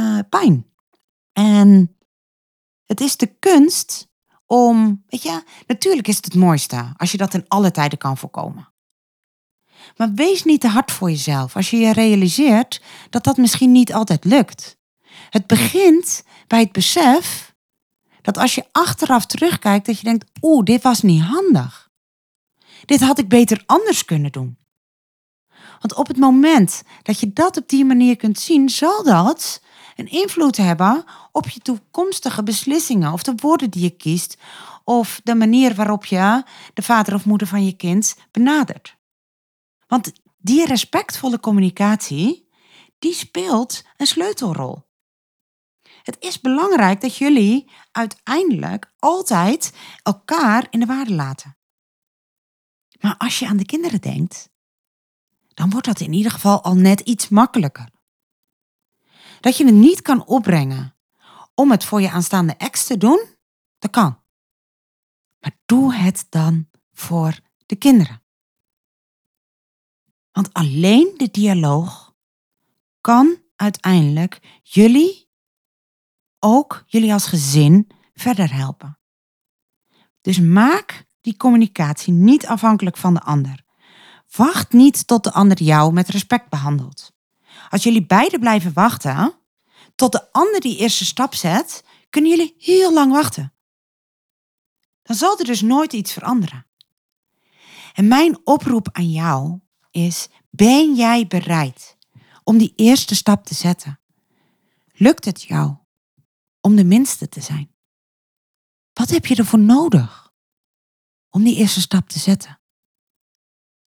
uh, pijn. En het is de kunst om, weet je, natuurlijk is het het mooiste als je dat in alle tijden kan voorkomen. Maar wees niet te hard voor jezelf als je je realiseert dat dat misschien niet altijd lukt. Het begint bij het besef dat als je achteraf terugkijkt, dat je denkt, oeh, dit was niet handig. Dit had ik beter anders kunnen doen. Want op het moment dat je dat op die manier kunt zien, zal dat een invloed hebben op je toekomstige beslissingen of de woorden die je kiest of de manier waarop je de vader of moeder van je kind benadert. Want die respectvolle communicatie, die speelt een sleutelrol. Het is belangrijk dat jullie uiteindelijk altijd elkaar in de waarde laten. Maar als je aan de kinderen denkt, dan wordt dat in ieder geval al net iets makkelijker. Dat je het niet kan opbrengen om het voor je aanstaande ex te doen, dat kan. Maar doe het dan voor de kinderen. Want alleen de dialoog kan uiteindelijk jullie, ook jullie als gezin, verder helpen. Dus maak die communicatie niet afhankelijk van de ander. Wacht niet tot de ander jou met respect behandelt. Als jullie beiden blijven wachten tot de ander die eerste stap zet, kunnen jullie heel lang wachten. Dan zal er dus nooit iets veranderen. En mijn oproep aan jou is: ben jij bereid om die eerste stap te zetten? Lukt het jou om de minste te zijn? Wat heb je ervoor nodig om die eerste stap te zetten?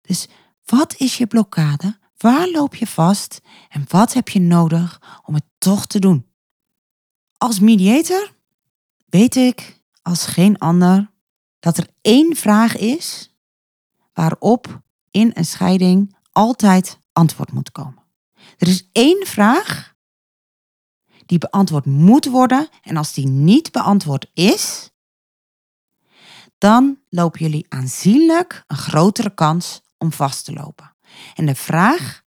Dus wat is je blokkade? Waar loop je vast? En wat heb je nodig om het toch te doen? Als mediator weet ik als geen ander dat er één vraag is waarop in een scheiding altijd antwoord moet komen. Er is één vraag die beantwoord moet worden en als die niet beantwoord is, dan lopen jullie aanzienlijk een grotere kans om vast te lopen. En de vraag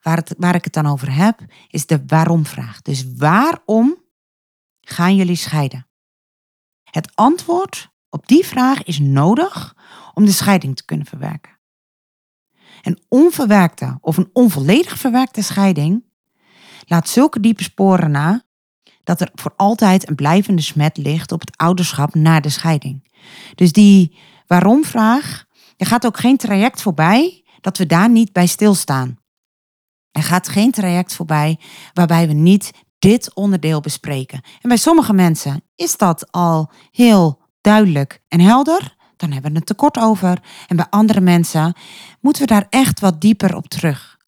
waar, waar ik het dan over heb, is de waarom-vraag. Dus waarom gaan jullie scheiden? Het antwoord op die vraag is nodig om de scheiding te kunnen verwerken. Een onverwerkte of een onvolledig verwerkte scheiding laat zulke diepe sporen na dat er voor altijd een blijvende smet ligt op het ouderschap na de scheiding. Dus die waarom-vraag, er gaat ook geen traject voorbij dat we daar niet bij stilstaan. Er gaat geen traject voorbij waarbij we niet dit onderdeel bespreken. En bij sommige mensen is dat al heel duidelijk en helder. Dan hebben we het tekort over. En bij andere mensen moeten we daar echt wat dieper op terug.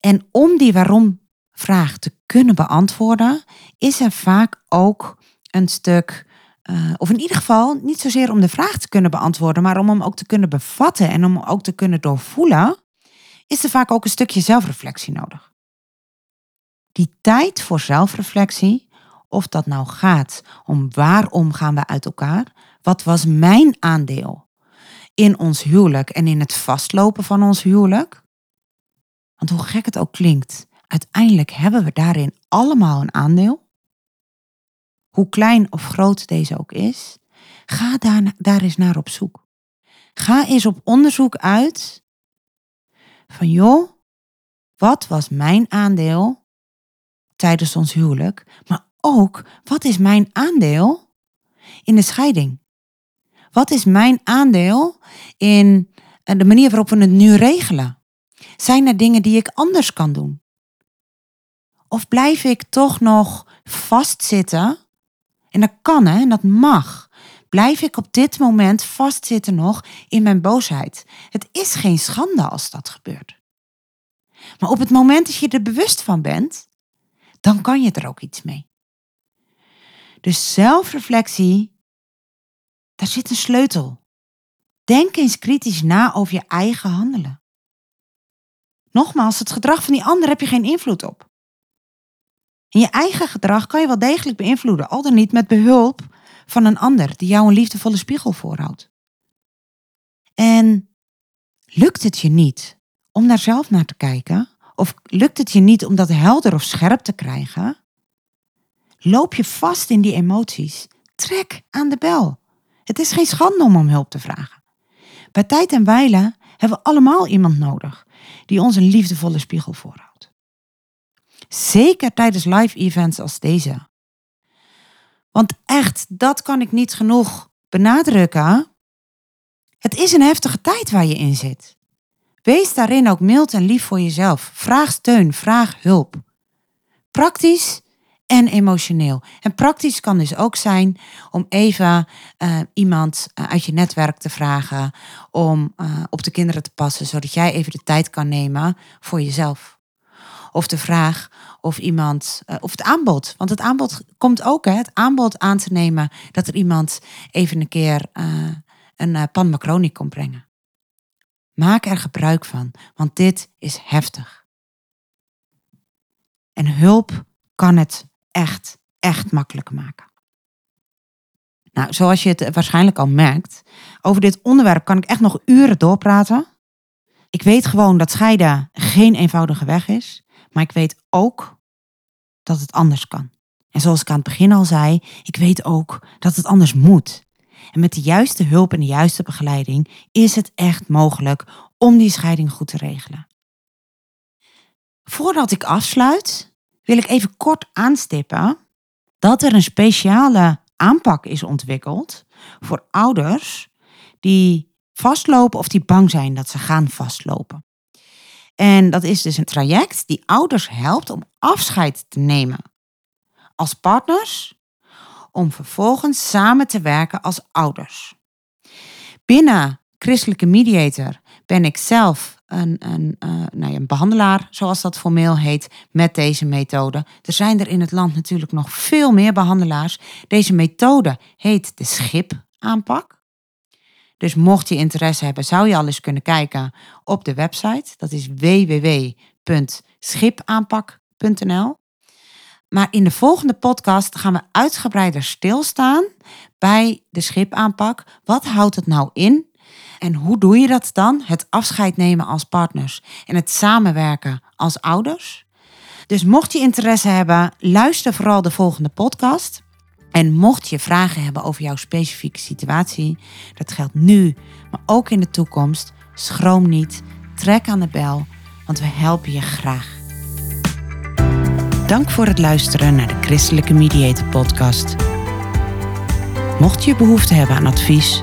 En om die waarom-vraag te kunnen beantwoorden, is er vaak ook een stuk, uh, of in ieder geval niet zozeer om de vraag te kunnen beantwoorden, maar om hem ook te kunnen bevatten en om hem ook te kunnen doorvoelen, is er vaak ook een stukje zelfreflectie nodig. Die tijd voor zelfreflectie, of dat nou gaat om waarom gaan we uit elkaar, wat was mijn aandeel in ons huwelijk en in het vastlopen van ons huwelijk? Want hoe gek het ook klinkt, uiteindelijk hebben we daarin allemaal een aandeel. Hoe klein of groot deze ook is, ga daar, daar eens naar op zoek. Ga eens op onderzoek uit van joh, wat was mijn aandeel tijdens ons huwelijk, maar ook wat is mijn aandeel in de scheiding? Wat is mijn aandeel in eh, de manier waarop we het nu regelen? Zijn er dingen die ik anders kan doen? Of blijf ik toch nog vastzitten? En dat kan hè, en dat mag. Blijf ik op dit moment vastzitten nog in mijn boosheid? Het is geen schande als dat gebeurt. Maar op het moment dat je er bewust van bent, dan kan je er ook iets mee. Dus zelfreflectie, daar zit een sleutel. Denk eens kritisch na over je eigen handelen. Nogmaals, het gedrag van die ander heb je geen invloed op. En je eigen gedrag kan je wel degelijk beïnvloeden, al dan niet met behulp van een ander die jou een liefdevolle spiegel voorhoudt. En lukt het je niet om daar zelf naar te kijken, of lukt het je niet om dat helder of scherp te krijgen, loop je vast in die emoties. Trek aan de bel. Het is geen schande om om hulp te vragen. Bij tijd en wijle hebben we allemaal iemand nodig die ons een liefdevolle spiegel voorhoudt. Zeker tijdens live events als deze. Want echt, dat kan ik niet genoeg benadrukken. Het is een heftige tijd waar je in zit. Wees daarin ook mild en lief voor jezelf. Vraag steun, vraag hulp. Praktisch en emotioneel. En praktisch kan dus ook zijn om even uh, iemand uh, uit je netwerk te vragen om uh, op de kinderen te passen, zodat jij even de tijd kan nemen voor jezelf. Of de vraag of iemand, of het aanbod, want het aanbod komt ook, hè, het aanbod aan te nemen dat er iemand even een keer een pan komt brengen. Maak er gebruik van, want dit is heftig. En hulp kan het echt, echt makkelijk maken. Nou, zoals je het waarschijnlijk al merkt, over dit onderwerp kan ik echt nog uren doorpraten. Ik weet gewoon dat scheiden geen eenvoudige weg is, maar ik weet ook dat het anders kan. En zoals ik aan het begin al zei, ik weet ook dat het anders moet. En met de juiste hulp en de juiste begeleiding is het echt mogelijk om die scheiding goed te regelen. Voordat ik afsluit, wil ik even kort aanstippen dat er een speciale aanpak is ontwikkeld voor ouders die vastlopen of die bang zijn dat ze gaan vastlopen. En dat is dus een traject die ouders helpt om afscheid te nemen als partners, om vervolgens samen te werken als ouders. Binnen Christelijke Mediator ben ik zelf een, uh, nou een behandelaar, zoals dat formeel heet, met deze methode. Er zijn er in het land natuurlijk nog veel meer behandelaars. Deze methode heet de SCHIP-aanpak. Dus mocht je interesse hebben, zou je al eens kunnen kijken op de website. Dat is www.schipaanpak.nl. Maar in de volgende podcast gaan we uitgebreider stilstaan bij de schipaanpak. Wat houdt het nou in? En hoe doe je dat dan? Het afscheid nemen als partners en het samenwerken als ouders. Dus mocht je interesse hebben, luister vooral de volgende podcast. En mocht je vragen hebben over jouw specifieke situatie, dat geldt nu, maar ook in de toekomst, schroom niet, trek aan de bel, want we helpen je graag. Dank voor het luisteren naar de Christelijke Mediator Podcast. Mocht je behoefte hebben aan advies